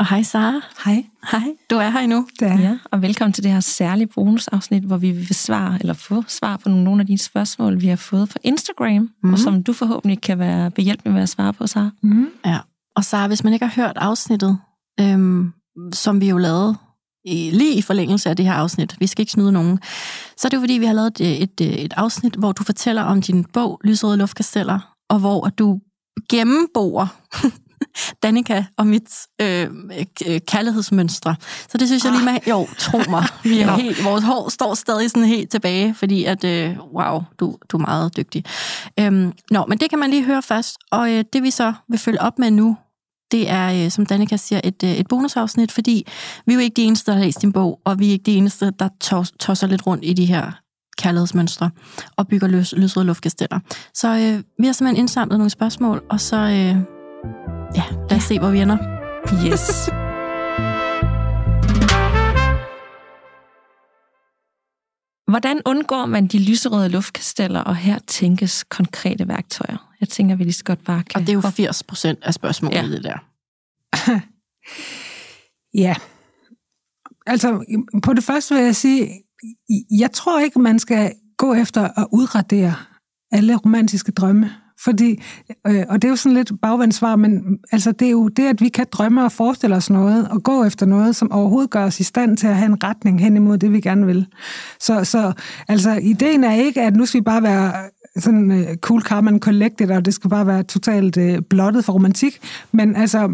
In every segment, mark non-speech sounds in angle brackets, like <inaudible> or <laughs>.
Og hej Sara. Hej. Hej, du er her endnu. Det er. Ja, og velkommen til det her særlige bonusafsnit, hvor vi vil svare eller få svar på nogle af de spørgsmål, vi har fået fra Instagram, mm. Mhm. og som du forhåbentlig kan være behjælpelig med at svare på, Sara. Mm. Ja. Og Sara, hvis man ikke har hørt afsnittet, øhm, som vi jo lavede i, lige i forlængelse af det her afsnit, vi skal ikke snyde nogen, så er det jo fordi, vi har lavet et, et, et afsnit, hvor du fortæller om din bog, Lysrøde Luftkasteller, og hvor du gennembor <laughs> Danika og mit øh, øh, kærlighedsmønstre. Så det synes jeg lige med... Jo, tro mig. Vi er <laughs> helt, vores hår står stadig sådan helt tilbage, fordi at, øh, wow, du, du er meget dygtig. Øhm, nå, men det kan man lige høre først. Og øh, det vi så vil følge op med nu, det er, øh, som Danika siger, et, øh, et bonusafsnit, fordi vi er jo ikke de eneste, der har læst din bog, og vi er ikke de eneste, der tos, tosser lidt rundt i de her kærlighedsmønstre og bygger løs, løsrøde luftkasteller. Så øh, vi har simpelthen indsamlet nogle spørgsmål, og så øh, ja, lad os se, hvor vi ender. Yes. <laughs> Hvordan undgår man de lyserøde luftkasteller, og her tænkes konkrete værktøjer? Jeg tænker, vi lige så godt bare kan... Og det er jo 80 procent af spørgsmålet, Ja. ja. det der. <laughs> Ja. Altså, på det første vil jeg sige, jeg tror ikke, man skal gå efter at udradere alle romantiske drømme. Fordi, øh, og det er jo sådan lidt bagvandsvar, men mm, altså, det er jo det, at vi kan drømme og forestille os noget, og gå efter noget, som overhovedet gør os i stand til at have en retning hen imod det, vi gerne vil. Så, så altså, ideen er ikke, at nu skal vi bare være øh, sådan øh, cool, calm and collected, og det skal bare være totalt øh, blottet for romantik. Men altså,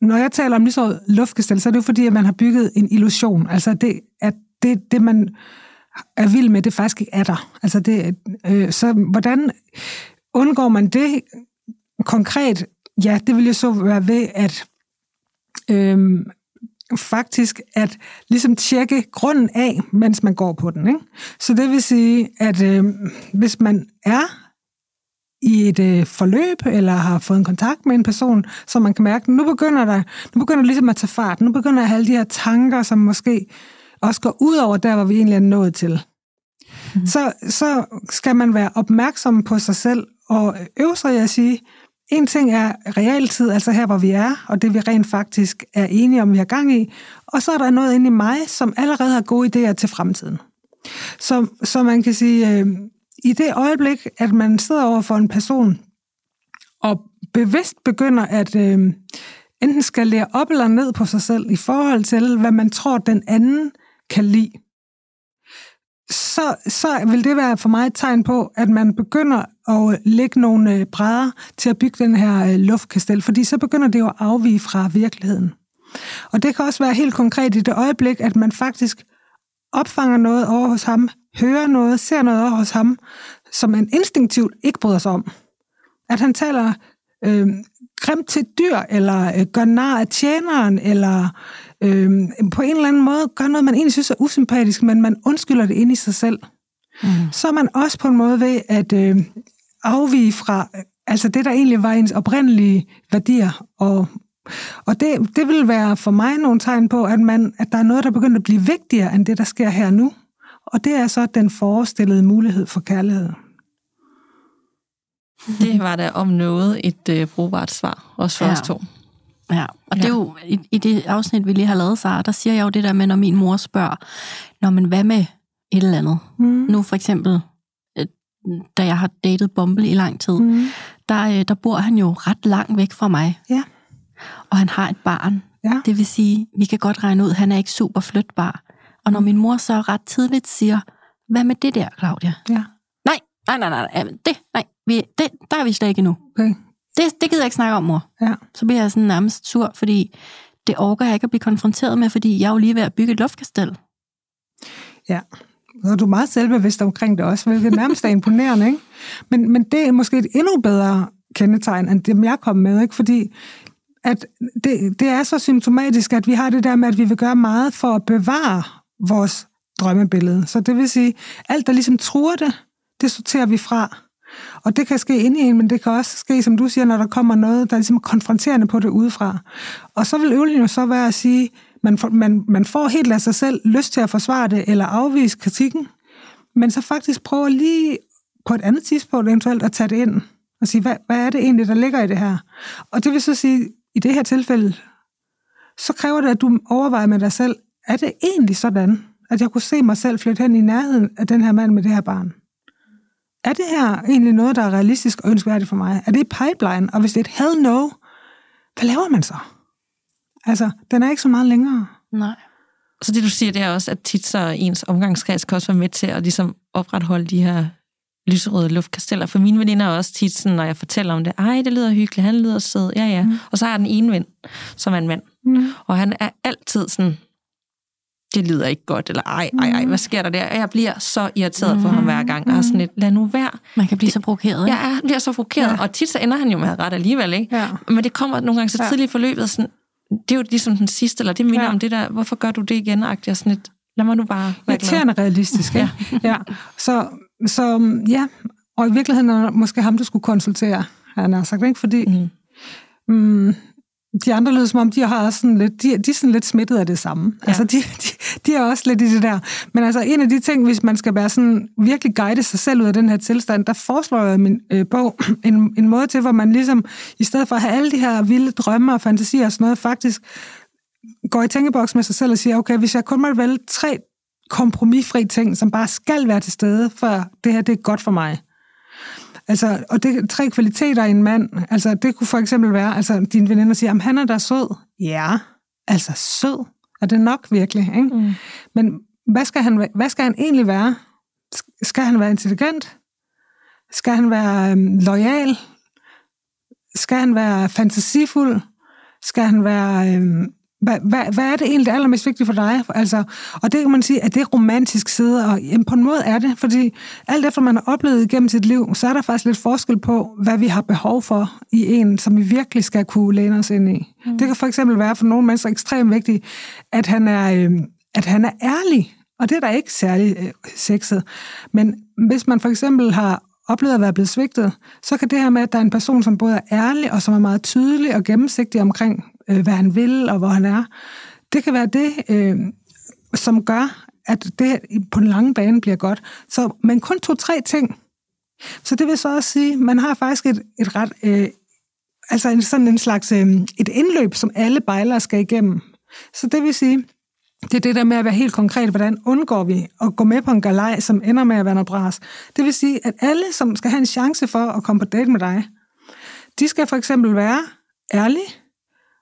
når jeg taler om lyserød luftkastel, så er det jo fordi, at man har bygget en illusion. Altså, det, at det, det man er vild med, det faktisk ikke er der. Altså, det, øh, så hvordan undgår man det konkret? Ja, det vil jo så være ved, at øh, faktisk at ligesom tjekke grunden af, mens man går på den. Ikke? Så det vil sige, at øh, hvis man er i et øh, forløb, eller har fået en kontakt med en person, så man kan mærke, nu begynder der, nu begynder det ligesom at tage fart, nu begynder jeg at have alle de her tanker, som måske også går ud over der, hvor vi egentlig er nået til. Mm. Så, så skal man være opmærksom på sig selv, og øve sig i at sige, en ting er realtid, altså her, hvor vi er, og det vi rent faktisk er enige om, vi har gang i, og så er der noget inde i mig, som allerede har gode idéer til fremtiden. Så, så man kan sige, øh, i det øjeblik, at man sidder over for en person, og bevidst begynder at øh, enten skal lære op eller ned på sig selv i forhold til, hvad man tror, den anden kan lide, så, så vil det være for mig et tegn på, at man begynder at lægge nogle øh, brædder til at bygge den her øh, luftkastel, fordi så begynder det jo at afvige fra virkeligheden. Og det kan også være helt konkret i det øjeblik, at man faktisk opfanger noget over hos ham, hører noget, ser noget over hos ham, som man instinktivt ikke bryder sig om. At han taler øh, grimt til dyr, eller øh, gør nar af tjeneren, eller øh, på en eller anden måde gør noget, man egentlig synes er usympatisk, men man undskylder det ind i sig selv. Mm. Så er man også på en måde ved at øh, afvige fra altså det, der egentlig var ens oprindelige værdier. Og, og det, det vil være for mig nogle tegn på, at, man, at der er noget, der begynder at blive vigtigere end det, der sker her nu. Og det er så den forestillede mulighed for kærlighed. Det var da om noget et øh, brugbart svar, også for Ja. os to. Ja, og ja. det er jo, i, i det afsnit, vi lige har lavet, Sara, der siger jeg jo det der med, når min mor spørger, Nå, men hvad med et eller andet? Mm. Nu for eksempel, da jeg har datet Bumble i lang tid, Mm. der, øh, der bor han jo ret langt væk fra mig. Ja. Og han har et barn. Ja. Det vil sige, vi kan godt regne ud, at han er ikke super flytbar. Og når min mor så ret tidligt siger, hvad med det der, Claudia? Ja. Nej, nej, nej, nej, nej, det, nej, vi, det, der er vi slet ikke endnu. Okay. Det, det gider jeg ikke snakke om, mor. Ja. Så bliver jeg sådan nærmest sur, fordi det orker jeg ikke at blive konfronteret med, fordi jeg er jo lige ved at bygge et luftkastel. Ja. Og du er meget selvbevidst omkring det også, hvilket nærmest er imponerende, ikke? Men, men det er måske et endnu bedre kendetegn, end dem jeg kom med, ikke? Fordi at det, det er så symptomatisk, at vi har det der med, at vi vil gøre meget for at bevare vores drømmebillede. Så det vil sige, alt der ligesom truer det, det sorterer vi fra. Og det kan ske ind i en, men det kan også ske, som du siger, når der kommer noget, der er ligesom konfronterende på det udefra. Og så vil øvelsen jo så være at sige, man, får, man, man får helt af sig selv lyst til at forsvare det, eller afvise kritikken, men så faktisk prøve lige på et andet tidspunkt eventuelt at tage det ind og sige, hvad, hvad er det egentlig, der ligger i det her? Og det vil så sige, i det her tilfælde, så kræver det, at du overvejer med dig selv, er det egentlig sådan, at jeg kunne se mig selv flytte hen i nærheden af den her mand med det her barn? Er det her egentlig noget, der er realistisk og ønskværdigt for mig? Er det i pipeline? Og hvis det er et hell no, hvad laver man så? Altså, den er ikke så meget længere. Nej. Så det, du siger, det er også, at tit så ens omgangskreds kan også være med til at ligesom opretholde de her lyserøde luftkasteller. For mine veninder er også tit sådan, når jeg fortæller om det, ej, det lyder hyggeligt, han lyder sød, ja, ja. Mm. Og så har den ene ven, som er en mand. Mm. Og han er altid sådan, det lyder ikke godt, eller ej, ej, ej, hvad sker der der? Og jeg bliver så irriteret mm. for ham hver gang, og er sådan lidt, lad nu være. Man kan blive så provokeret. Ikke? Jeg er, bliver så provokeret, ja. og tit så ender han jo med at ret alligevel, ikke? Ja. Men det kommer nogle gange så tidligt i forløbet, sådan, det er jo ligesom den sidste, eller det minder ja. om det der, hvorfor gør du det igen, agtigt, sådan lidt, lad mig nu bare være Irriterende realistisk, ja. ja. Så, så ja, og i virkeligheden er måske ham, du skulle konsultere, han har sagt, ikke? Fordi mm. Mm, de andre lyder som om, de har også sådan lidt, de, de er sådan lidt smittet af det samme. Ja. Altså, de, de, de er også lidt i det der. Men altså, en af de ting, hvis man skal være sådan, virkelig guide sig selv ud af den her tilstand, der foreslår jeg min øh, bog <clears throat> en, en måde til, hvor man ligesom, i stedet for at have alle de her vilde drømme og fantasier og sådan noget, faktisk går i tænkeboks med sig selv og siger, okay, hvis jeg kun må vælge tre kompromisfri ting, som bare skal være til stede, for det her det er godt for mig, Altså, og det tre kvaliteter i en mand. Altså, det kunne for eksempel være, altså, din veninde siger, at han er da sød. Ja, altså sød. Er det nok virkelig? Ikke? Mm. Men hvad skal, han, hvad skal han egentlig være? Skal han være intelligent? Skal han være øhm, lojal? Skal han være fantasifuld? Skal han være øhm, hvad, hvad, hvad er det egentlig, er allermest vigtigt for dig? Altså, og det kan man sige, at det er romantisk side, og jamen, på en måde er det, fordi alt efter man har oplevet igennem sit liv, så er der faktisk lidt forskel på, hvad vi har behov for i en, som vi virkelig skal kunne læne os ind i. Mm. Det kan for eksempel være for nogle mennesker ekstremt vigtigt, at han er, øh, at han er ærlig, og det er da ikke særlig øh, sexet. Men hvis man for eksempel har oplevet at være blevet svigtet, så kan det her med, at der er en person, som både er ærlig og som er meget tydelig og gennemsigtig omkring, øh, hvad han vil og hvor han er, det kan være det, øh, som gør, at det på den lange bane bliver godt. Så, men kun to-tre ting. Så det vil så også sige, at man har faktisk et, et ret, øh, altså en, sådan en slags øh, et indløb, som alle bejlere skal igennem. Så det vil sige, det er det der med at være helt konkret, hvordan undgår vi at gå med på en galej, som ender med at være noget bras. Det vil sige, at alle, som skal have en chance for at komme på date med dig, de skal for eksempel være ærlige,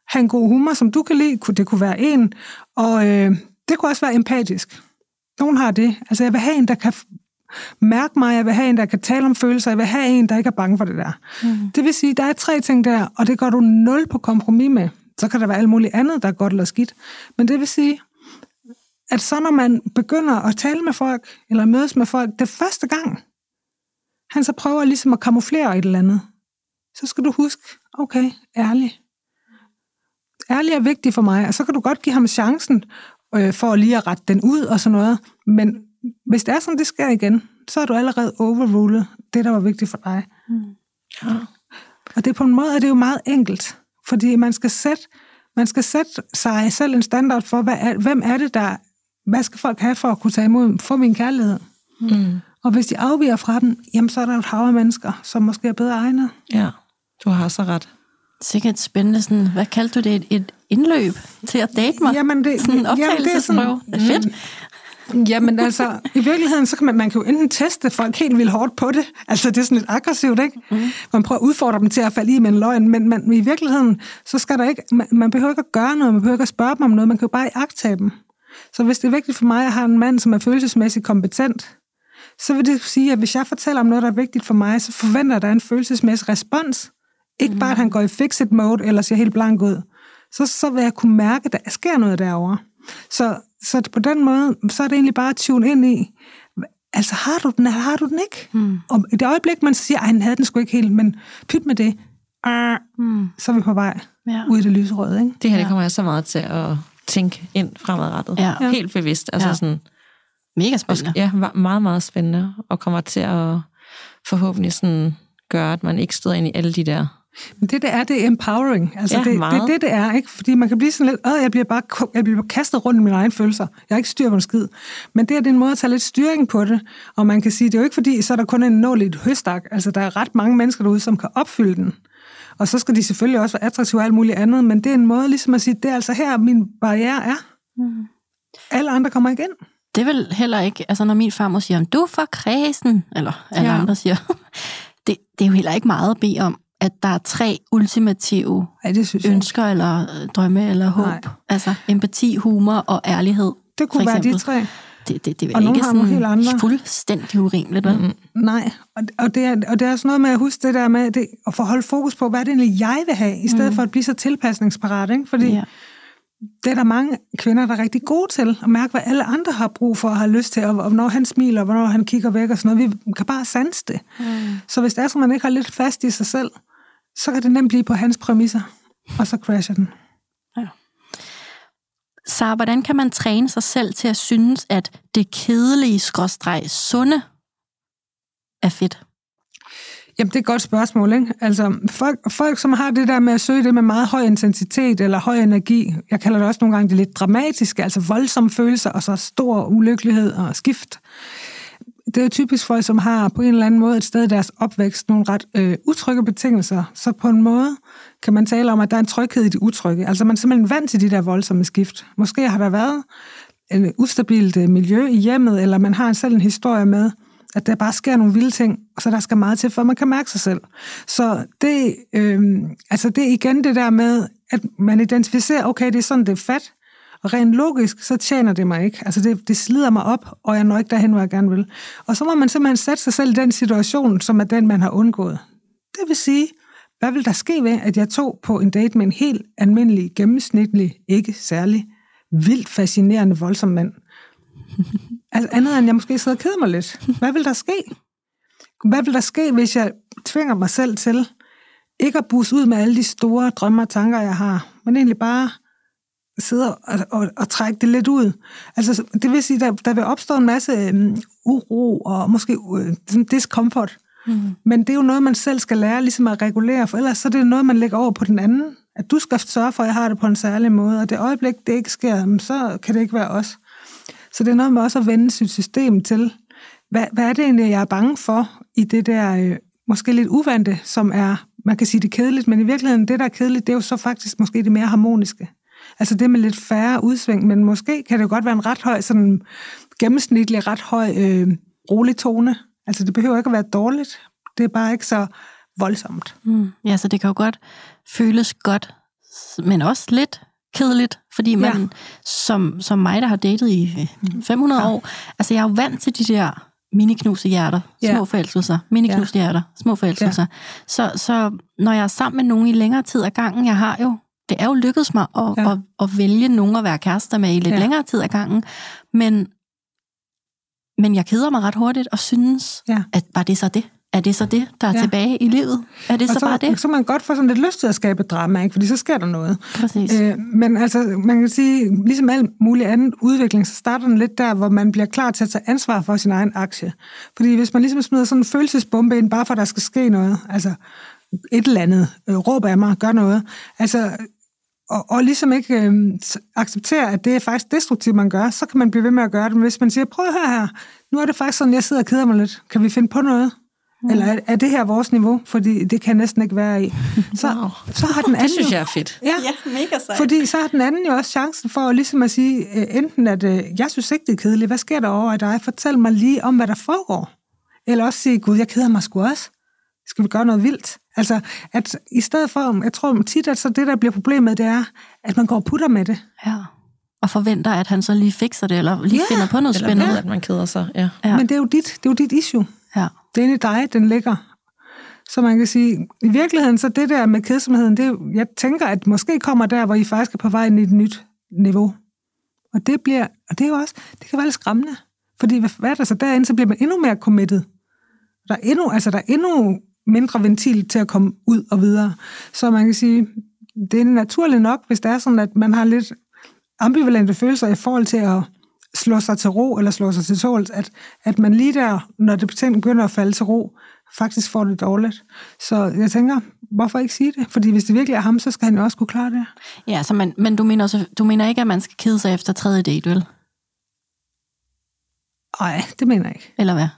have en god humor, som du kan lide, det kunne være en, og øh, det kunne også være empatisk. Nogen har det. Altså, jeg vil have en, der kan mærke mig, jeg vil have en, der kan tale om følelser, jeg vil have en, der ikke er bange for det der. Mm. Det vil sige, der er tre ting der, og det går du nul på kompromis med. Så kan der være alt muligt andet, der er godt eller skidt. Men det vil sige, at så når man begynder at tale med folk, eller mødes med folk, det første gang, han så prøver ligesom at kamuflere et eller andet, så skal du huske, okay, ærlig. Ærlig er vigtig for mig, og så kan du godt give ham chancen øh, for lige at rette den ud og sådan noget, men hvis det er sådan, det sker igen, så er du allerede overrulet det, der var vigtigt for dig. Mm. Ja. Og det på en måde er det jo meget enkelt, fordi man skal sætte, man skal sætte sig selv en standard for, hvad er, hvem er det, der hvad skal folk have for at kunne tage imod, få min kærlighed? Mm. Og hvis de afviger fra den, jamen så er der et hav af mennesker, som måske er bedre egnet. Ja, du har så ret. Sikkert spændende, sådan, hvad kaldte du det, et, et indløb til at date mig? Jamen det, sådan en optagelsesprøve. Det er, sådan, det fedt. Jamen altså, i virkeligheden, så kan man, man kan jo enten teste folk helt vildt hårdt på det, altså det er sådan lidt aggressivt, ikke? Mm. Man prøver at udfordre dem til at falde i med en løgn, men man, i virkeligheden, så skal der ikke, man, man behøver ikke at gøre noget, man behøver ikke at spørge dem om noget, man kan jo bare agtage dem. Så hvis det er vigtigt for mig at have en mand, som er følelsesmæssigt kompetent, så vil det sige, at hvis jeg fortæller om noget, der er vigtigt for mig, så forventer jeg, at der er en følelsesmæssig respons. Ikke mm. bare, at han går i fixed mode, eller ser helt blank ud. Så, så vil jeg kunne mærke, at der sker noget derovre. Så, så på den måde, så er det egentlig bare at tune ind i, altså har du den, eller har du den ikke? Mm. Og i det øjeblik, man siger, at han havde den sgu ikke helt, men pyt med det. Mm. så er vi på vej Ja. ud i det lyserøde, ikke? Det her, det kommer jeg så meget til at tænke ind fremadrettet. Ja. Helt bevidst. Altså Ja. sådan, Mega og, spændende. ja, meget, meget spændende, og kommer til at forhåbentlig sådan gøre, at man ikke støder ind i alle de der... Men det, det er, det er empowering. Altså, Ja, det, det er meget. det, det er, ikke? Fordi man kan blive sådan lidt, åh, jeg bliver bare jeg bliver kastet rundt i mine egne følelser. Jeg har ikke styr på en skid. Men det her, det er en måde at tage lidt styring på det. Og man kan sige, det er jo ikke fordi, så er der kun en nål i et høstak. Altså, der er ret mange mennesker derude, som kan opfylde den. Og så skal de selvfølgelig også være attraktive og alt muligt andet. Men det er en måde ligesom at sige, det er altså her, min barriere er. Mm. Alle andre kommer igen. Det er vel heller ikke, altså når min farmor siger, du er for kredsen, eller alle Ja. andre siger, <laughs> det, det er jo heller ikke meget at bede om, at der er tre ultimative Nej, det synes jeg ikke. ønsker, eller øh, drømme, eller håb. Nej. Altså empati, humor og ærlighed. Det kunne være de tre. Det, det, det er Og ikke sådan helt andre. fuldstændig urimeligt, vel? Mm-hmm. Nej, og, og, det er, og det er også noget med at huske det der med det, at få holde fokus på, hvad er det egentlig, jeg vil have, i stedet mm. for at blive så tilpasningsparat. Ikke? Fordi Ja. ja. det er der mange kvinder, der er rigtig gode til, at mærke, hvad alle andre har brug for og har lyst til, og, og hvornår han smiler, og hvornår han kigger væk og sådan noget. Vi kan bare sanse det. Mm. Så hvis det er, så man ikke har lidt fast i sig selv, så kan det nemt blive på hans præmisser, og så crasher den. Så hvordan kan man træne sig selv til at synes, at det kedelige skråstreg sunde er fedt? Jamen, det er et godt spørgsmål, ikke? Altså, folk, folk, som har det der med at søge det med meget høj intensitet eller høj energi, jeg kalder det også nogle gange det lidt dramatiske, altså voldsomme følelser, og så stor ulykkelighed og skift. Det er jo typisk folk, som har på en eller anden måde et sted i deres opvækst nogle ret øh, utrygge betingelser. Så på en måde kan man tale om, at der er en tryghed i det utrygge. Altså man er simpelthen vant til de der voldsomme skift. Måske har der været en ustabilt øh, miljø i hjemmet, eller man har selv en historie med, at der bare sker nogle vilde ting, og så der skal meget til, for man kan mærke sig selv. Så det, øh, altså det er igen det der med, at man identificerer, okay, det er sådan, det er fat, og rent logisk, så tjener det mig ikke. Altså det, det slider mig op, og jeg når ikke derhen, hvor jeg gerne vil. Og så må man simpelthen sætte sig selv i den situation, som er den, man har undgået. Det vil sige, hvad vil der ske ved, at jeg tog på en date med en helt almindelig, gennemsnitlig, ikke særlig vildt fascinerende, voldsom mand? Altså andet end jeg måske sidder og keder mig lidt. Hvad vil der ske? Hvad vil der ske, hvis jeg tvinger mig selv til ikke at busse ud med alle de store drømme og tanker, jeg har, men egentlig bare sidde og, og, og trække det lidt ud. Altså, det vil sige, der, der vil opstå en masse um, uro og måske sådan discomfort. Mm. Men det er jo noget, man selv skal lære ligesom at regulere, for ellers så er det noget, man lægger over på den anden. At du skal sørge for, at jeg har det på en særlig måde, og det øjeblik, det ikke sker, så kan det ikke være os. Så det er noget med også at vende sit system til, hvad, hvad er det egentlig, jeg er bange for i det der øh, måske lidt uvante, som er, man kan sige det er kedeligt, men i virkeligheden det, der er kedeligt, det er jo så faktisk måske det mere harmoniske. Altså det med lidt færre udsving, men måske kan det jo godt være en ret høj, sådan gennemsnitlig, ret høj øh, rolig tone. Altså det behøver ikke at være dårligt, det er bare ikke så voldsomt. Mm. Ja, så det kan jo godt føles godt, men også lidt kedeligt, fordi man, ja. som, som mig, der har datet i øh, 500 ja. år, altså jeg er jo vant til de der miniknuse hjerter, Ja. små forelskelser, miniknuse hjerter, små forelskelser. Ja. Så, så når jeg er sammen med nogen i længere tid ad gangen, jeg har jo, det er jo lykkedes mig at, Ja. at, at vælge nogen at være kærester med i lidt Ja. længere tid ad gangen, men, men jeg keder mig ret hurtigt og synes, Ja. at var det så det? Er det så det, der er Ja. tilbage i livet? Er det Og så, så bare det? så kan man godt få sådan lidt lyst til at skabe drama, ikke? fordi så sker der noget. Præcis. Øh, men altså, man kan sige, ligesom alt muligt andet udvikling, så starter den lidt der, hvor man bliver klar til at tage ansvar for sin egen aktie. Fordi hvis man ligesom smider sådan en følelsesbombe ind, bare for at der skal ske noget, altså et eller andet, øh, råb af mig, gør noget, altså, og, og ligesom ikke øh, acceptere, at det er faktisk destruktivt, man gør, så kan man blive ved med at gøre det. Men hvis man siger, prøv høre her, nu er det faktisk sådan, jeg sidder og keder mig lidt. Kan vi finde på noget? Mm. Eller er, er det her vores niveau? Fordi det kan jeg næsten ikke være i. <laughs> Så, Wow. så har den anden Det synes jeg er fedt. Ja, mega sejt. fordi så har den anden jo også chancen for ligesom at sige, øh, enten at øh, jeg synes ikke, det er kedeligt, hvad sker der over i dig? Fortæl mig lige om, hvad der foregår. Eller også sige, gud, jeg keder mig sgu også. Skal vi gøre noget vildt? Altså, at i stedet for, jeg tror tit, at så det, der bliver problemet, det er, at man går og putter med det. Ja. Og forventer, at han så lige fikser det, eller lige Ja. finder på noget Eller spændende. ved, at man keder sig. Ja. Ja. Men det er jo dit, det er jo dit issue. Ja. Det er inde i dig, den ligger. Så man kan sige, i virkeligheden, så det der med kedsomheden, det, er- jeg tænker, at måske kommer der, hvor I faktisk er på vej ind i et nyt niveau. Og det bliver, og det er jo også, det kan være lidt skræmmende. Fordi hvad, hvad er der så derinde, så bliver man endnu mere committed. Der er endnu, altså der er endnu mindre ventil til at komme ud og videre. Så man kan sige, det er naturligt nok, hvis det er sådan, at man har lidt ambivalente følelser i forhold til at slå sig til ro eller slå sig til tåls, at, at man lige der, når det begynder at falde til ro, faktisk får det dårligt. Så jeg tænker, hvorfor ikke sige det? Fordi hvis det virkelig er ham, så skal han jo også kunne klare det. Ja, så man, men du mener, også, du mener ikke, at man skal kede sig efter tredje date, vel? Nej, det mener jeg ikke. Eller hvad?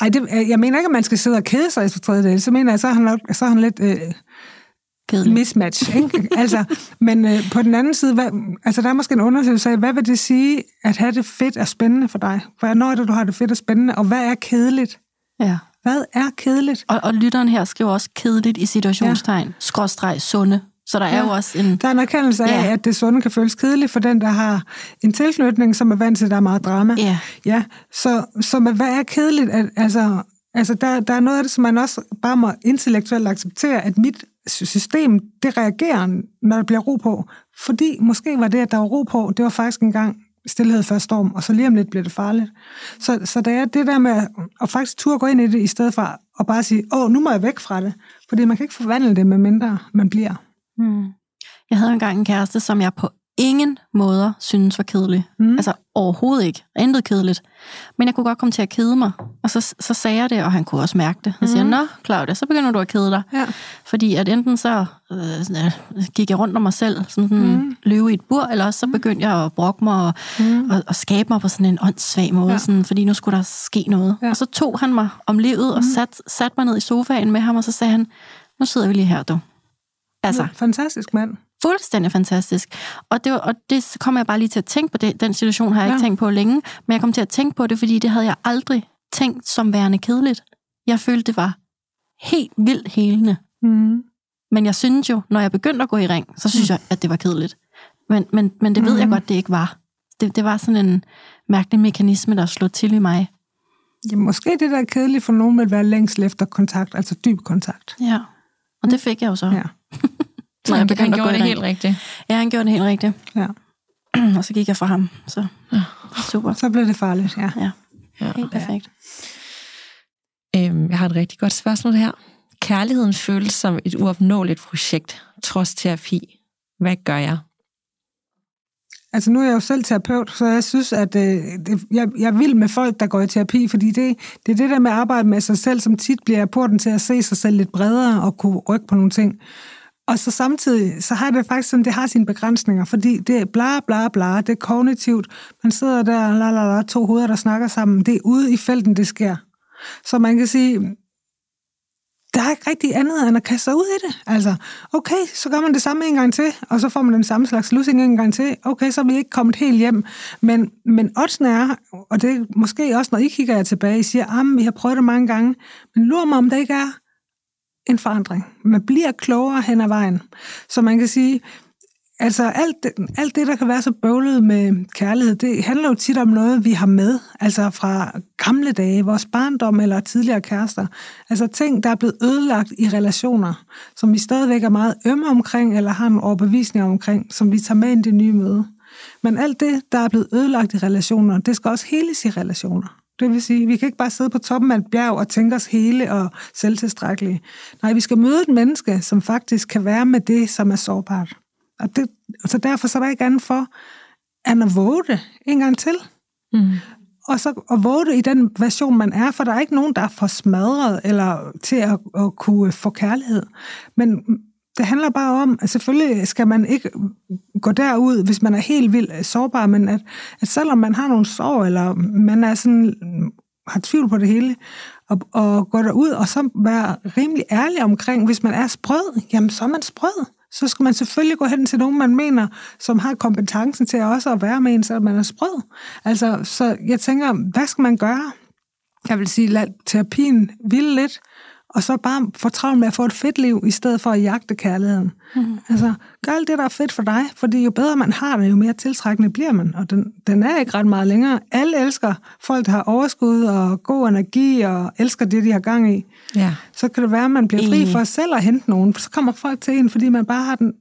Ej, det, jeg mener ikke, at man skal sidde og kede sig efter tredje date. Så mener jeg, så er han, så er han lidt... Øh, Kedelig. mismatch. Ikke? <laughs> altså, men øh, på den anden side, hvad, altså, der er måske en undersøgelse af, hvad vil det sige at have det fedt og spændende for dig? Hvornår er det, du har det fedt og spændende, og hvad er kedeligt? Ja. Hvad er kedeligt? Og, og lytteren her skriver også kedeligt i situationstegn, ja. skråstreg, sunde. Så der ja. er jo også en... Der er en erkendelse af, ja. at det sunde kan føles kedeligt for den, der har en tilknytning, som er vant til, at der er meget drama. Ja. ja så, så hvad er kedeligt? At, altså, altså der, der er noget af det, som man også bare må intellektuelt acceptere, at mit system, det reagerer, når der bliver ro på. Fordi måske var det, at der var ro på, det var faktisk engang stillhed før storm, og så lige om lidt bliver det farligt. Så, så det er det der med at, at faktisk turde gå ind i det, i stedet for at bare sige, åh, nu må jeg væk fra det. Fordi man kan ikke forvandle det, med mindre man bliver. Hmm. Jeg havde engang en kæreste, som jeg på ingen måder synes var kedelig. Mm. Altså overhovedet ikke. Intet kedeligt. Men jeg kunne godt komme til at kede mig. Og så, så sagde jeg det, og han kunne også mærke det. Så siger, mm. nå Claudia, så begynder du at kede dig. Ja. Fordi at enten så øh, gik jeg rundt om mig selv, som sådan mm. løve i et bur, eller også så begyndte jeg at brokke mig og, mm. og, og skabe mig på sådan en åndssvag måde, ja. sådan, fordi nu skulle der ske noget. Ja. Og så tog han mig om livet og mm. satte sat mig ned i sofaen med ham, og så sagde han, nu sidder vi lige her, du. Altså, fantastisk mand fuldstændig fantastisk. Og det, og det kommer jeg bare lige til at tænke på. Det. Den situation har jeg ja. ikke tænkt på længe, men jeg kom til at tænke på det, fordi det havde jeg aldrig tænkt som værende kedeligt. Jeg følte, det var helt vildt helende. Mm. Men jeg synes jo, når jeg begyndte at gå i ring, så synes mm. jeg, at det var kedeligt. Men, men, men det ved mm. jeg godt, det ikke var. Det, det var sådan en mærkelig mekanisme, der slog til i mig. Ja, måske det, der er kedeligt for nogen, vil være længst efter kontakt, altså dyb kontakt. Ja, og det fik jeg jo så. Ja. Når jeg han gjorde det helt rigtigt. Ja, han gjorde det helt rigtigt. Ja. <clears throat> og så gik jeg fra ham. Så super. Så blev det farligt, ja. Ja, ja. helt perfekt. Øhm, jeg har et rigtig godt spørgsmål her. Kærligheden føles som et uopnåeligt projekt, trods terapi. Hvad gør jeg? Altså nu er jeg jo selv terapeut, så jeg synes, at øh, det, jeg, jeg vil med folk, der går i terapi, fordi det, det er det der med at arbejde med sig selv, som tit bliver porten til at se sig selv lidt bredere og kunne rykke på nogle ting. Og så samtidig, så har det faktisk sådan, det har sine begrænsninger, fordi det er bla bla bla, det er kognitivt. Man sidder der, la la la, to hoveder, der snakker sammen. Det er ude i felten, det sker. Så man kan sige, der er ikke rigtig andet end at kaste sig ud i det. Altså, okay, så gør man det samme en gang til, og så får man den samme slags lussing en gang til. Okay, så er vi ikke kommet helt hjem. Men, men oddsen er, og det er måske også, når I kigger jer tilbage, I siger, at vi har prøvet det mange gange, men lurer mig, om det ikke er en forandring. Man bliver klogere hen ad vejen. Så man kan sige, altså alt det, alt det, der kan være så bøvlet med kærlighed, det handler jo tit om noget, vi har med, altså fra gamle dage, vores barndom eller tidligere kærester. Altså ting, der er blevet ødelagt i relationer, som vi stadigvæk er meget ømme omkring, eller har en overbevisning omkring, som vi tager med ind i det nye møde. Men alt det, der er blevet ødelagt i relationer, det skal også heles i relationer. Det vil sige, vi kan ikke bare sidde på toppen af et bjerg og tænke os hele og selvtilstrækkelige. Nej, vi skal møde et menneske, som faktisk kan være med det, som er sårbart. Og det, så derfor så er der ikke andet for, end at våge det en gang til. Mm. Og så at våge det i den version, man er, for der er ikke nogen, der er for smadret eller til at, at kunne få kærlighed. Men det handler bare om, at selvfølgelig skal man ikke gå derud, hvis man er helt vildt sårbar, men at, at selvom man har nogle sår, eller man er sådan, har tvivl på det hele, og, og gå derud og så være rimelig ærlig omkring, hvis man er sprød, jamen så er man sprød. Så skal man selvfølgelig gå hen til nogen, man mener, som har kompetencen til også at være med en, selvom man er sprød. Altså, så jeg tænker, hvad skal man gøre? Jeg vil sige, lad terapien ville lidt, og så bare få travlt med at få et fedt liv, i stedet for at jagte kærligheden. Mm. Altså, gør alt det, der er fedt for dig, fordi jo bedre man har det, jo mere tiltrækkende bliver man, og den, den er ikke ret meget længere. Alle elsker folk, der har overskud og god energi, og elsker det, de har gang i. Ja. Så kan det være, at man bliver fri for selv at hente nogen, så kommer folk til en, fordi man bare har den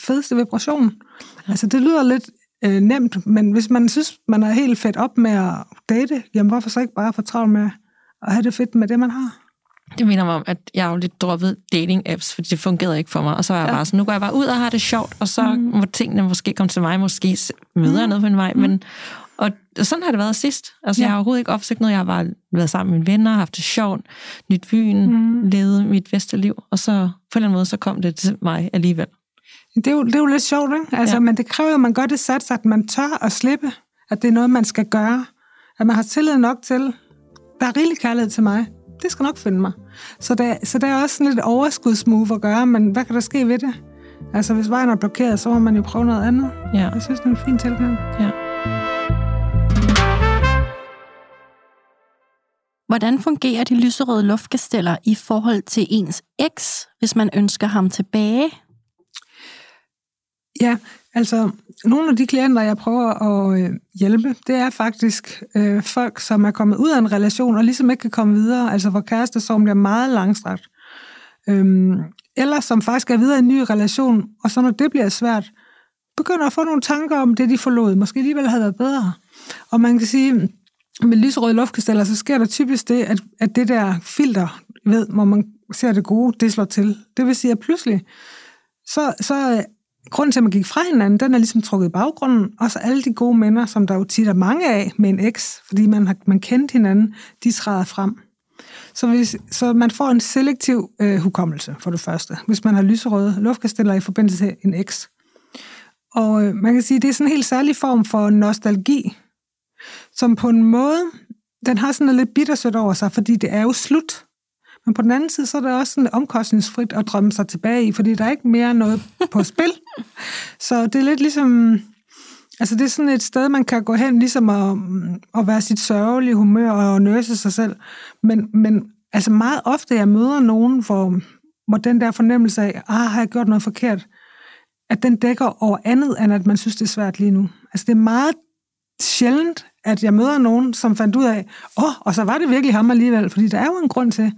fedeste vibration. Altså, det lyder lidt øh, nemt, men hvis man synes, man er helt fedt op med at date, jamen hvorfor så ikke bare få travlt med at have det fedt med det, man har? Det minder mig om, at jeg jo lidt droppet dating-apps, fordi det fungerede ikke for mig. Og så var jeg ja. bare sådan, nu går jeg bare ud og har det sjovt, og så mm. må tingene måske komme til mig, måske møder jeg mm. noget på en vej. Mm. Men, og sådan har det været sidst. Altså, ja. jeg har overhovedet ikke opsøgt noget. Jeg har bare været sammen med mine venner, haft det sjovt, nyt byen, mm. levet mit bedste liv. Og så på en eller anden måde, så kom det til mig alligevel. Det er jo, det er jo lidt sjovt, ikke? Altså, ja. Men det kræver at man gør det sats, at man tør at slippe, at det er noget, man skal gøre. At man har tillid nok til, der er rigelig kærlighed til mig. Det skal nok finde mig. Så det, så det er også sådan lidt overskudsmove at gøre, men hvad kan der ske ved det? Altså, hvis vejen er blokeret, så må man jo prøve noget andet. Ja. Jeg synes, det er en fin tilgang. Ja. Hvordan fungerer de lyserøde luftkasteller i forhold til ens eks, hvis man ønsker ham tilbage? Ja, altså nogle af de klienter, jeg prøver at øh, hjælpe, det er faktisk øh, folk, som er kommet ud af en relation og ligesom ikke kan komme videre, altså hvor kærestesorgen bliver meget langstrakt. Øhm, eller som faktisk er videre i en ny relation, og så når det bliver svært, begynder at få nogle tanker om det, de forlod. Måske alligevel havde været bedre. Og man kan sige, med lyserøde luftkasteller, så sker der typisk det, at, at det der filter, ved, hvor man ser det gode, det slår til. Det vil sige, at pludselig, så, så grunden til, at man gik fra hinanden, den er ligesom trukket i baggrunden, og så alle de gode minder, som der jo tit er mange af med en eks, fordi man har man kendt hinanden, de træder frem. Så, hvis, så man får en selektiv øh, hukommelse, for det første, hvis man har lyserøde luftkasteller i forbindelse til en eks. Og øh, man kan sige, det er sådan en helt særlig form for nostalgi, som på en måde, den har sådan noget lidt bittersødt over sig, fordi det er jo slut. Men på den anden side, så er det også sådan omkostningsfrit at drømme sig tilbage i, fordi der er ikke mere noget på <laughs> spil. Så det er lidt ligesom... Altså det er sådan et sted, man kan gå hen, ligesom at, at være sit sørgelige humør og nøse sig selv. Men, men altså meget ofte, jeg møder nogen, hvor, hvor den der fornemmelse af, ah, har jeg gjort noget forkert, at den dækker over andet, end at man synes, det er svært lige nu. Altså det er meget sjældent, at jeg møder nogen, som fandt ud af, åh, oh, og så var det virkelig ham alligevel, fordi der er jo en grund til,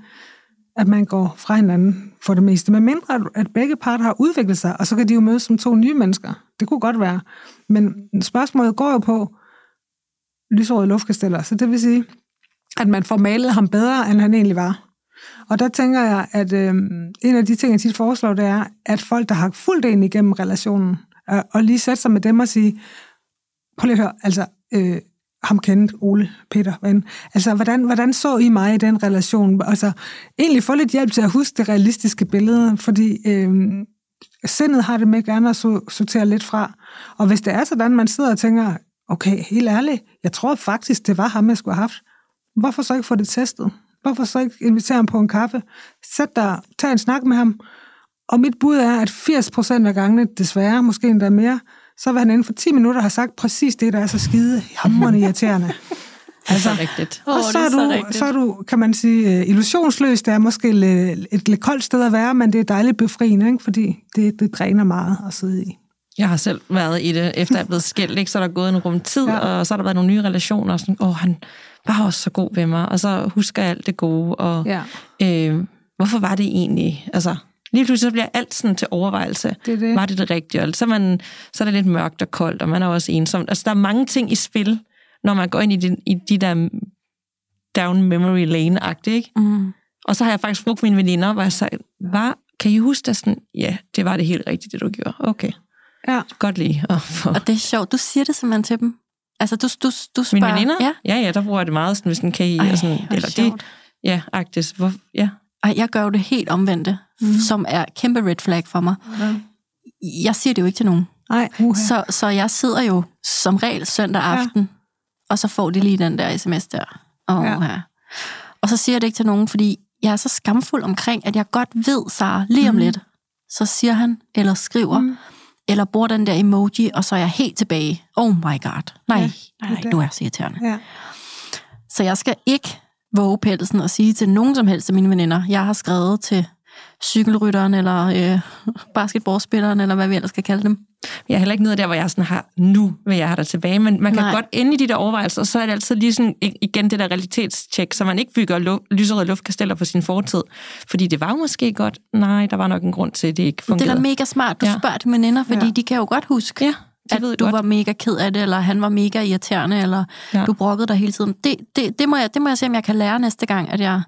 at man går fra hinanden for det meste. Men mindre, at begge parter har udviklet sig, og så kan de jo mødes som to nye mennesker. Det kunne godt være. Men spørgsmålet går jo på lysårede luftkasteller, så det vil sige, at man får malet ham bedre, end han egentlig var. Og der tænker jeg, at øh, en af de ting, jeg tit foreslår, det er, at folk, der har fuldt ind igennem relationen, øh, og lige sætte sig med dem og sige, prøv lige at høre, altså, øh, ham kendt, Ole, Peter, Men, Altså, hvordan, hvordan så I mig i den relation? Altså, egentlig få lidt hjælp til at huske det realistiske billede, fordi øh, sindet har det med gerne at sortere lidt fra. Og hvis det er sådan, man sidder og tænker, okay, helt ærligt, jeg tror faktisk, det var ham, jeg skulle have haft. Hvorfor så ikke få det testet? Hvorfor så ikke invitere ham på en kaffe? Sæt dig, tag en snak med ham. Og mit bud er, at 80% af gangene, desværre, måske endda mere, så vil han inden for 10 minutter have sagt præcis det, der er så skide hammerende irriterende. Altså, <laughs> det er rigtigt. Og så er, du, så er du, kan man sige, øh, illusionsløs. Det er måske et, et lidt koldt sted at være, men det er dejligt befriende, ikke? fordi det, det dræner meget at sidde i. Jeg har selv været i det, efter jeg er blevet skilt, ikke? så er der gået en rum tid, ja. og så har der været nogle nye relationer, og sådan, åh, han var også så god ved mig, og så husker jeg alt det gode, og ja. øh, hvorfor var det egentlig, altså, Lige pludselig så bliver alt sådan til overvejelse. Det det. Var det det rigtige? Og så, er man, så er det lidt mørkt og koldt, og man er også ensom. Altså, der er mange ting i spil, når man går ind i de, i de der down memory lane-agtige, ikke? Mm. Og så har jeg faktisk brugt mine veninder, hvor jeg sagde, hvad, kan I huske det sådan? Ja, det var det helt rigtigt, det du gjorde. Okay. Ja. Godt lige. Og, for... og det er sjovt, du siger det simpelthen til dem. Altså, du, du, du spørger... Mine veninder? Ja. ja, ja, der bruger jeg det meget, sådan, hvis den kan I... Ej, og sådan, eller det, ja, agtigt. Hvor, ja. Ej, jeg gør jo det helt omvendte mm. som er kæmpe red flag for mig. Mm. Jeg siger det jo ikke til nogen. Nej, så, så jeg sidder jo som regel søndag aften, ja. og så får de lige den der sms der. Oh, ja. Ja. Og så siger jeg det ikke til nogen, fordi jeg er så skamfuld omkring, at jeg godt ved, Sara, lige om mm. lidt, så siger han, eller skriver, mm. eller bruger den der emoji, og så er jeg helt tilbage. Oh my god. Nej, ja, nej, du er så irriterende. Ja. Så jeg skal ikke våge pelsen og sige til nogen som helst af mine veninder, jeg har skrevet til cykelrytteren, eller øh, basketballspilleren, eller hvad vi ellers skal kalde dem. Jeg er heller ikke noget der, hvor jeg sådan har, nu vil jeg have dig tilbage, men man kan Nej. godt ende i de der overvejelser, og så er det altid lige sådan, igen det der realitetstjek, så man ikke bygger lu- lyserøde luftkasteller på sin fortid. Fordi det var måske godt, nej, der var nok en grund til, at det ikke fungerede. Det er da mega smart, du ja. spørger til veninder, fordi ja. de kan jo godt huske, ja, at ved du godt. var mega ked af det, eller han var mega irriterende, eller ja. du brokkede dig hele tiden. Det, det, det, må jeg, det må jeg se, om jeg kan lære næste gang, at jeg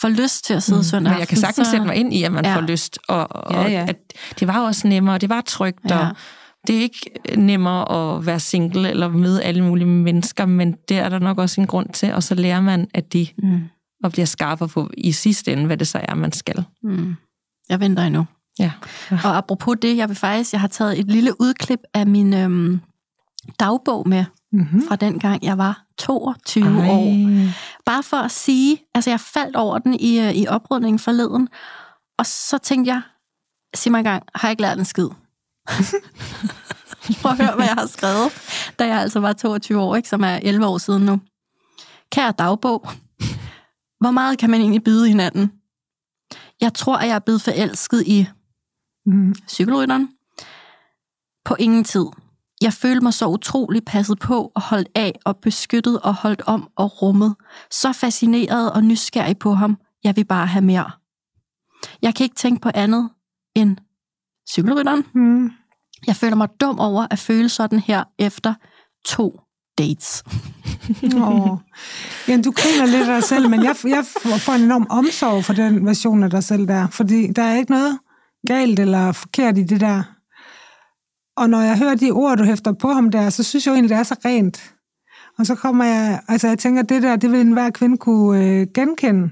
får lyst til at sidde mm. søndag Men jeg kan sagtens sætte mig ind i, at man Ja. ja. får lyst. Og, og Ja, ja. At det var også nemmere, det var trygt, Ja. ja. og det er ikke nemmere at være single eller møde alle mulige mennesker, men det er der nok også en grund til, og så lærer man, at de Mm. og bliver skarpere på i sidste ende, hvad det så er, man skal. Mm. Jeg venter endnu. Ja. Og apropos det, jeg vil faktisk, jeg har taget et lille udklip af min øhm, dagbog med, Mm-hmm. fra den gang jeg var 22 Ej. år. Bare for at sige, altså jeg faldt over den i, øh, i oprydningen forleden, og så tænkte jeg, sig mig engang, har jeg ikke lært en skid? <laughs> Prøv at høre, hvad jeg har skrevet, da jeg altså var 22 år, ikke, som er 11 år siden nu. Kære dagbog, hvor meget kan man egentlig byde hinanden? Jeg tror, at jeg er blevet forelsket i Mm. cykelrytteren. På ingen tid. Jeg følte mig så utrolig passet på og holdt af og beskyttet og holdt om og rummet. Så fascineret og nysgerrig på ham. Jeg vil bare have mere. Jeg kan ikke tænke på andet end cykelrytteren. Mm. Jeg føler mig dum over at føle sådan her efter to dates. Åh. Jamen, du griner lidt af dig selv, men jeg, jeg får en enorm omsorg for den version af dig selv der, fordi der er ikke noget galt eller forkert i det der. Og når jeg hører de ord, du hæfter på ham der, så synes jeg jo egentlig, det er så rent. Og så kommer jeg, altså jeg tænker, det der, det vil enhver kvinde kunne øh, genkende.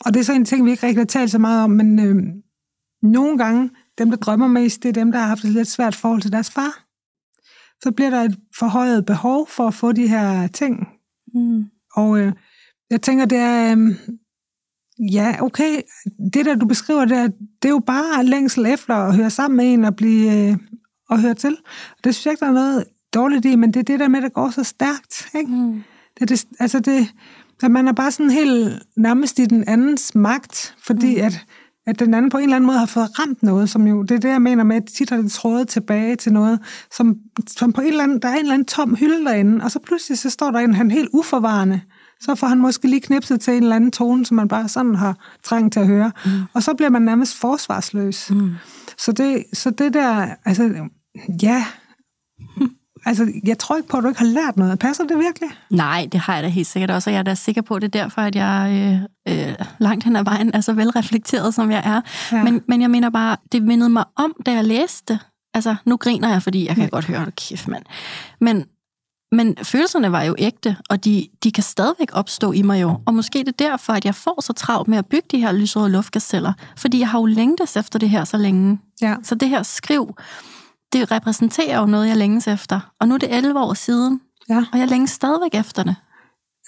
Og det er så en ting, vi ikke rigtig har talt så meget om, men øh, nogle gange, dem der drømmer mest, det er dem, der har haft et lidt svært forhold til deres far. Så bliver der et forhøjet behov for at få de her ting, Mm. og øh, jeg tænker, det er... Øh, ja, okay, det der, du beskriver der, det er jo bare længsel efter at høre sammen med en og blive... Øh, og høre til. Det synes jeg ikke, der er noget dårligt i, men det er det der med, at det går så stærkt. Ikke? Mm. Det, er det, altså det, at man er bare sådan helt nærmest i den andens magt, fordi mm. at, at den anden på en eller anden måde har fået ramt noget, som jo, det er det, jeg mener med, at tit har det trådet tilbage til noget, som, som på en eller anden, der er en eller anden tom hylde derinde, og så pludselig så står der en, han helt uforvarende, så får han måske lige knipset til en eller anden tone, som man bare sådan har trængt til at høre, mm. og så bliver man nærmest forsvarsløs. Mm. Så, det, så det der, altså, ja, altså, jeg tror ikke på, at du ikke har lært noget. Passer det virkelig? Nej, det har jeg da helt sikkert også, og jeg er da sikker på, at det er derfor, at jeg øh, øh, langt hen ad vejen er så velreflekteret, som jeg er. Ja. Men, men jeg mener bare, det mindede mig om, da jeg læste. Altså, nu griner jeg, fordi jeg kan godt høre, kæft, mand. Men, men følelserne var jo ægte, og de, de kan stadigvæk opstå i mig jo. Og måske det er derfor, at jeg får så travlt med at bygge de her lysrøde luftkasteller, fordi jeg har jo længtes efter det her så længe. Ja. Så det her skriv, det repræsenterer jo noget, jeg længes efter. Og nu er det 11 år siden, Ja, og jeg længes stadigvæk efter det.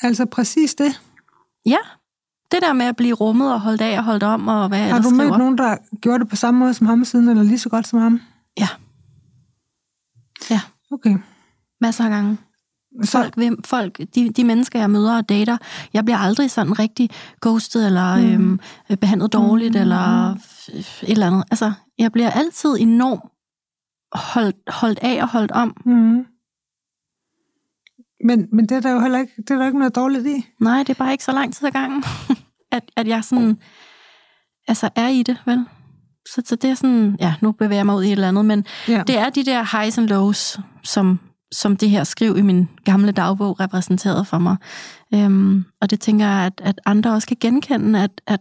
altså præcis det. Ja, det der med at blive rummet og holdt af og holdt om, og hvad Har du mødt skriver. nogen, der gjorde det på samme måde som ham siden, eller lige så godt som ham? Ja. Ja, Okay. masser af gange. Så, Folk, hvem, folk de, de mennesker, jeg møder og dater, jeg bliver aldrig sådan rigtig ghostet, eller mm. øhm, øh, behandlet dårligt, mm. eller et eller andet. Altså, jeg bliver altid enormt holdt, holdt af og holdt om. mm. men, men det er der jo heller ikke, det er der ikke noget dårligt i. Nej, det er bare ikke så lang tid ad gangen, <laughs> at, at jeg sådan, altså er i det, vel? Så, så det er sådan, ja, nu bevæger jeg mig ud i et eller andet, men Ja. det er de der highs and lows, som, som det her skriv i min gamle dagbog repræsenterede for mig. Øhm, og det tænker jeg, at, at andre også kan genkende, at, at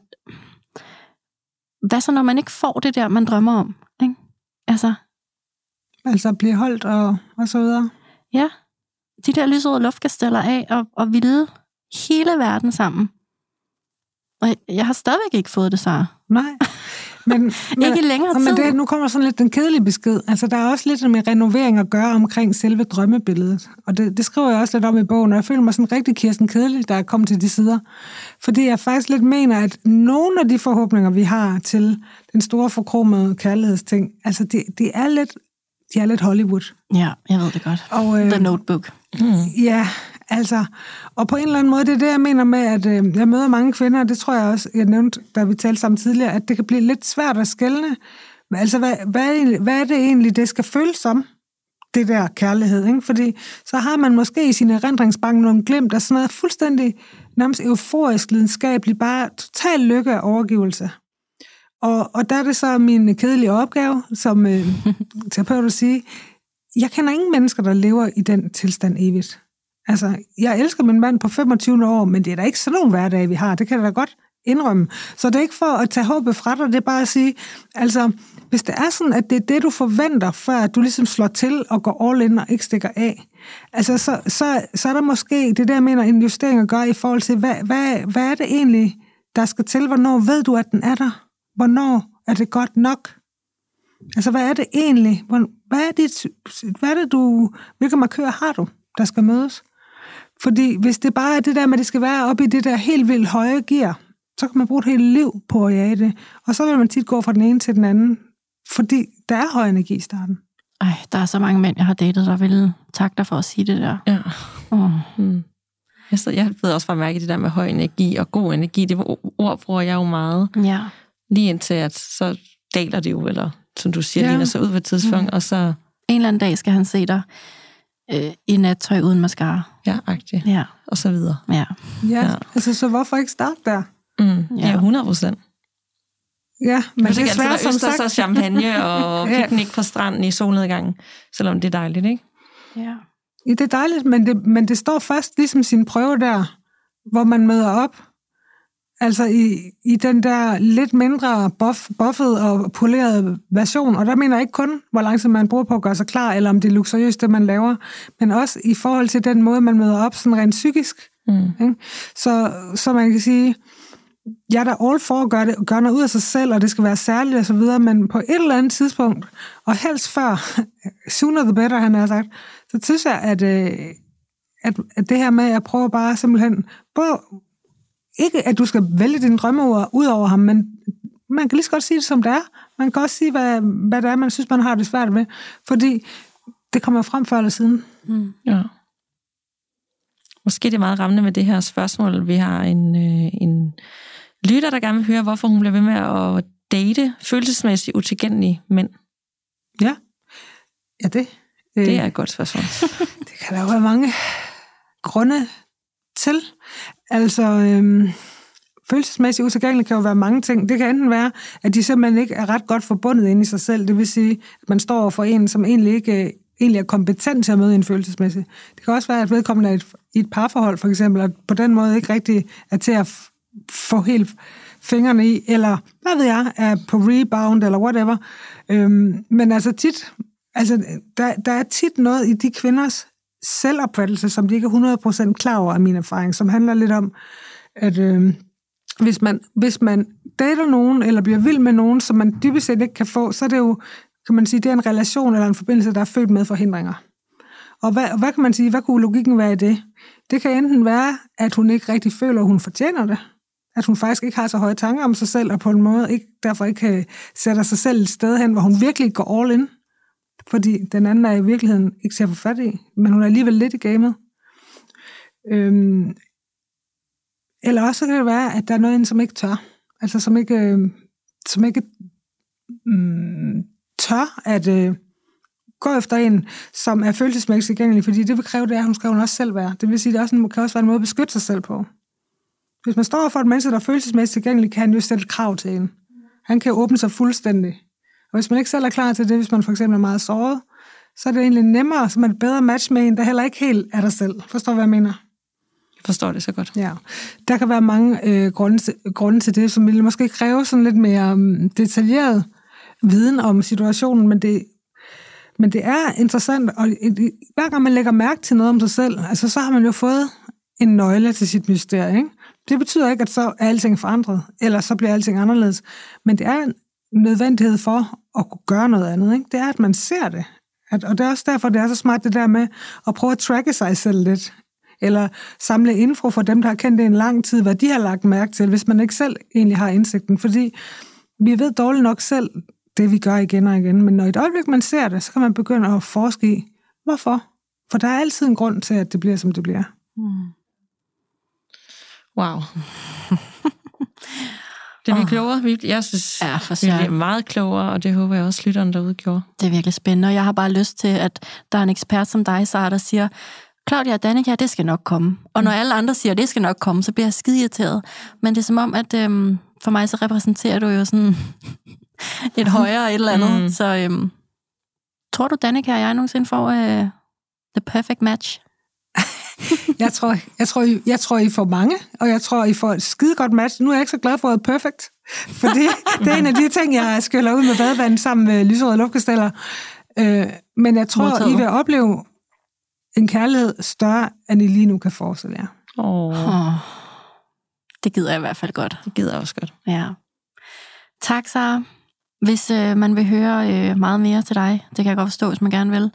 hvad så, når man ikke får det der, man drømmer om? Ikke? Altså, Altså blive holdt og, og så videre. ja, de der lysrøde luftkasteller af og, og ville hele verden sammen. Og jeg, har stadigvæk ikke fået det, så. Nej. Men, <laughs> men, Ikke længere men tid. det, nu kommer sådan lidt den kedelige besked. Altså, der er også lidt med renovering at gøre omkring selve drømmebilledet. Og det, det skriver jeg også lidt om i bogen, og jeg føler mig sådan rigtig Kirsten Kedelig, der er kommet til de sider. Fordi jeg faktisk lidt mener, at nogle af de forhåbninger, vi har til den store forkromede kærlighedsting, altså, det, det er lidt, de er lidt Hollywood. Ja, jeg ved det godt. Og, øh, The Notebook. Ja, altså, og på en eller anden måde, det er det, jeg mener med, at øh, jeg møder mange kvinder, og det tror jeg også, jeg nævnte, da vi talte sammen tidligere, at det kan blive lidt svært at skelne. Altså, hvad, hvad, er, hvad er det egentlig, det skal føles som, det der kærlighed, ikke? Fordi så har man måske i sin erindringsbank nogle glimt af sådan noget fuldstændig nærmest euforisk lidenskabeligt, bare total lykke og overgivelse. Og, og der er det så min kedelige opgave, som øh, <laughs> terapeut at sige, jeg kender ingen mennesker, der lever i den tilstand evigt. Altså, jeg elsker min mand på 25 år, men det er da ikke sådan nogle hverdage, vi har. Det kan jeg da godt indrømme. Så det er ikke for at tage håbet fra dig, det er bare at sige, altså, hvis det er sådan, at det er det, du forventer, før du ligesom slår til og går all in og ikke stikker af, altså, så, så, så er der måske det der, jeg mener, en justering at gøre i forhold til, hvad, hvad, hvad er det egentlig, der skal til? Hvornår ved du, at den er der? Hvornår er det godt nok? Altså, hvad er det egentlig? Hvad er det, hvad er det du, hvilke markører har du, der skal mødes? Fordi hvis det bare er det der med, at det skal være oppe i det der helt vildt høje gear, så kan man bruge et helt liv på at jage det. Og så vil man tit gå fra den ene til den anden, fordi der er høj energi i starten. Ej, der er så mange mænd, jeg har datet, der vil takke dig for at sige det der. Ja. Oh. Mm. Jeg, så, jeg ved også bare mærke det der med høj energi og god energi. Det ord bruger jeg jo meget. Ja. Lige indtil, at så daler det jo, eller som du siger, ja. ligner sig ud på et tidspunkt, mm. og så... En eller anden dag skal han se dig øh, i nattøj uden mascara. Ja, agtigt. Ja. Og så videre. Ja. ja. ja. Altså, så hvorfor ikke starte der? Mm. Ja, 100 procent. Ja, men det er svært som sagt. så champagne <laughs> og piknik på stranden i solnedgangen, selvom det er dejligt, ikke? Ja. ja det er dejligt, men det, men det står først ligesom sin prøve der, hvor man møder op, Altså i, i den der lidt mindre buff, buffet og polerede version, og der mener jeg ikke kun, hvor lang tid man bruger på at gøre sig klar, eller om det er luksuriøst, det man laver, men også i forhold til den måde, man møder op sådan rent psykisk. Mm. Ikke? Så, så man kan sige, jeg er da all for at gøre, det, gøre noget ud af sig selv, og det skal være særligt og så videre, men på et eller andet tidspunkt, og helst før, <laughs> sooner the better, han har sagt, så synes jeg, at, øh, at, at det her med, at jeg prøver bare simpelthen, både ikke, at du skal vælge dine drømmeord ud over ham, men man kan lige så godt sige det, som det er. Man kan også sige, hvad, hvad det er, man synes, man har det svært med. Fordi det kommer frem før eller siden. Mm. Ja. Måske det er meget rammende med det her spørgsmål. Vi har en, øh, en lytter, der gerne vil høre, hvorfor hun bliver ved med at date følelsesmæssigt utilgængelige mænd. Ja, ja det. Øh, det er et godt spørgsmål. <laughs> det kan der jo være mange grunde til. Altså, øhm, følelsesmæssigt utilgængelig kan jo være mange ting. Det kan enten være, at de simpelthen ikke er ret godt forbundet ind i sig selv. Det vil sige, at man står for en, som egentlig ikke øh, egentlig er kompetent til at møde en følelsesmæssigt. Det kan også være, at vedkommende er et, i et parforhold, for eksempel, og på den måde ikke rigtig er til at få helt fingrene i, eller hvad ved jeg, er på rebound, eller whatever. Øhm, men altså tit, altså, der, der er tit noget i de kvinders selvopfattelse, som de ikke er 100% klar over af min erfaring, som handler lidt om, at øh, hvis, man, hvis man dater nogen, eller bliver vild med nogen, som man dybest set ikke kan få, så er det jo, kan man sige, det er en relation eller en forbindelse, der er født med forhindringer. Og hvad, hvad kan man sige, hvad kunne logikken være i det? Det kan enten være, at hun ikke rigtig føler, at hun fortjener det. At hun faktisk ikke har så høje tanker om sig selv, og på en måde ikke, derfor ikke øh, sætter sig selv et sted hen, hvor hun virkelig går all in fordi den anden er i virkeligheden ikke til at få fat i, men hun er alligevel lidt i gamet. Øhm, eller også kan det være, at der er noget, som ikke tør. Altså som ikke, øh, som ikke mm, tør at øh, gå efter en, som er følelsesmæssigt tilgængelig, fordi det vil kræve det, at hun skal hun også selv være. Det vil sige, at det også en, kan også være en måde at beskytte sig selv på. Hvis man står for et menneske, der er følelsesmæssigt tilgængelig, kan han jo stille krav til en. Han kan åbne sig fuldstændig. Og hvis man ikke selv er klar til det, hvis man for eksempel er meget såret, så er det egentlig nemmere, så man et bedre match med en, der heller ikke helt er dig selv. Forstår hvad jeg mener? Jeg forstår det så godt. Ja. Der kan være mange øh, grunde, til, grunde til det, som vil måske kræve sådan lidt mere um, detaljeret viden om situationen, men det, men det er interessant, og hver gang man lægger mærke til noget om sig selv, altså, så har man jo fået en nøgle til sit mysterie. Ikke? Det betyder ikke, at så er alting forandret, eller så bliver alting anderledes. Men det er en nødvendighed for at kunne gøre noget andet. Ikke? Det er, at man ser det. At, og det er også derfor, det er så smart det der med at prøve at tracke sig selv lidt. Eller samle info for dem, der har kendt det en lang tid, hvad de har lagt mærke til, hvis man ikke selv egentlig har indsigten. Fordi vi ved dårligt nok selv det, vi gør igen og igen. Men når i et øjeblik, man ser det, så kan man begynde at forske i, hvorfor? For der er altid en grund til, at det bliver, som det bliver. Mm. Wow. <laughs> Det er vi klogere. Jeg synes, ja, for vi bliver meget klogere, og det håber jeg også, lytteren derude gjorde. Det er virkelig spændende, og jeg har bare lyst til, at der er en ekspert som dig, Sara, der siger, Claudia og Danika, det skal nok komme. Og når mm. alle andre siger, det skal nok komme, så bliver jeg skide irriteret. Men det er som om, at øhm, for mig så repræsenterer du jo sådan <laughs> et højere et eller andet. Mm. Så øhm, tror du, Danika og jeg nogensinde får øh, the perfect match? Jeg tror, jeg, tror, I, jeg tror, I får mange, og jeg tror, I får et skide godt match. Nu er jeg ikke så glad for at perfect, for det, det er en af de ting, jeg skyller ud med badevand sammen med lyserøde luftkasteller. Øh, men jeg tror, Modtaget. I vil opleve en kærlighed større, end I lige nu kan forestille jer. Åh, Oh, det gider jeg i hvert fald godt. det gider jeg også godt. Ja. Tak, Sara. Hvis øh, man vil høre øh, meget mere til dig, det kan jeg godt forstå, hvis man gerne vil,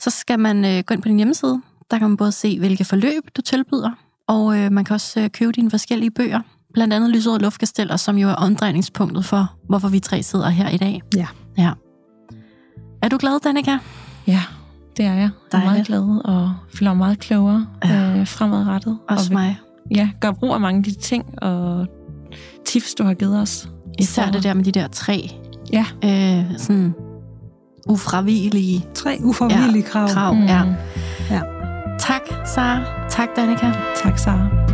så skal man øh, gå ind på din hjemmeside. Der kan man både se, hvilke forløb du tilbyder, og øh, man kan også øh, købe dine forskellige bøger. Blandt andet Lyserød Luftkasteller, som jo er omdrejningspunktet for, hvorfor vi tre sidder her i dag. Ja. ja. Er du glad, Danika? Ja, det er jeg. Jeg er Dejligt. meget glad og føler mig meget klogere Ja. øh, fremadrettet. Også og vil, mig. Ja, gør brug af mange af de ting og tips, du har givet os. Især det der med de der tre Ja. øh, sådan ufravigelige Tre uforvillige krav. krav. Mm. Ja. Ja. Tak, Sara. Tak, Danika. Tak, Sara.